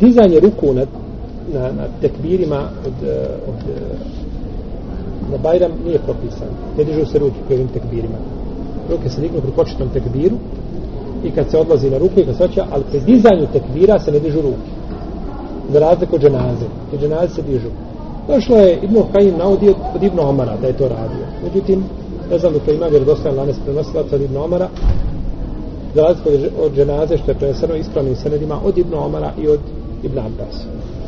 dizanje ruku na, na, na tekbirima od, eh, od, eh, na Bajram nije propisan. Ne dižu se ruke pri ovim tekbirima. Ruke se dignu pri početnom tekbiru i kad se odlazi na ruku i kad se ali pri dizanju tekbira se ne dižu ruke. Za razliku od dženaze. Pri dženaze se dižu. Došlo je Ibn Kajim navodio od Ibn Omara da je to radio. Međutim, ne znam da to ima vjerodostojan lanes prenosilaca od Ibn Omara, za razliku od dženaze što je preneseno ispravnim senedima od Ibn Omara i od Ibn Abbas.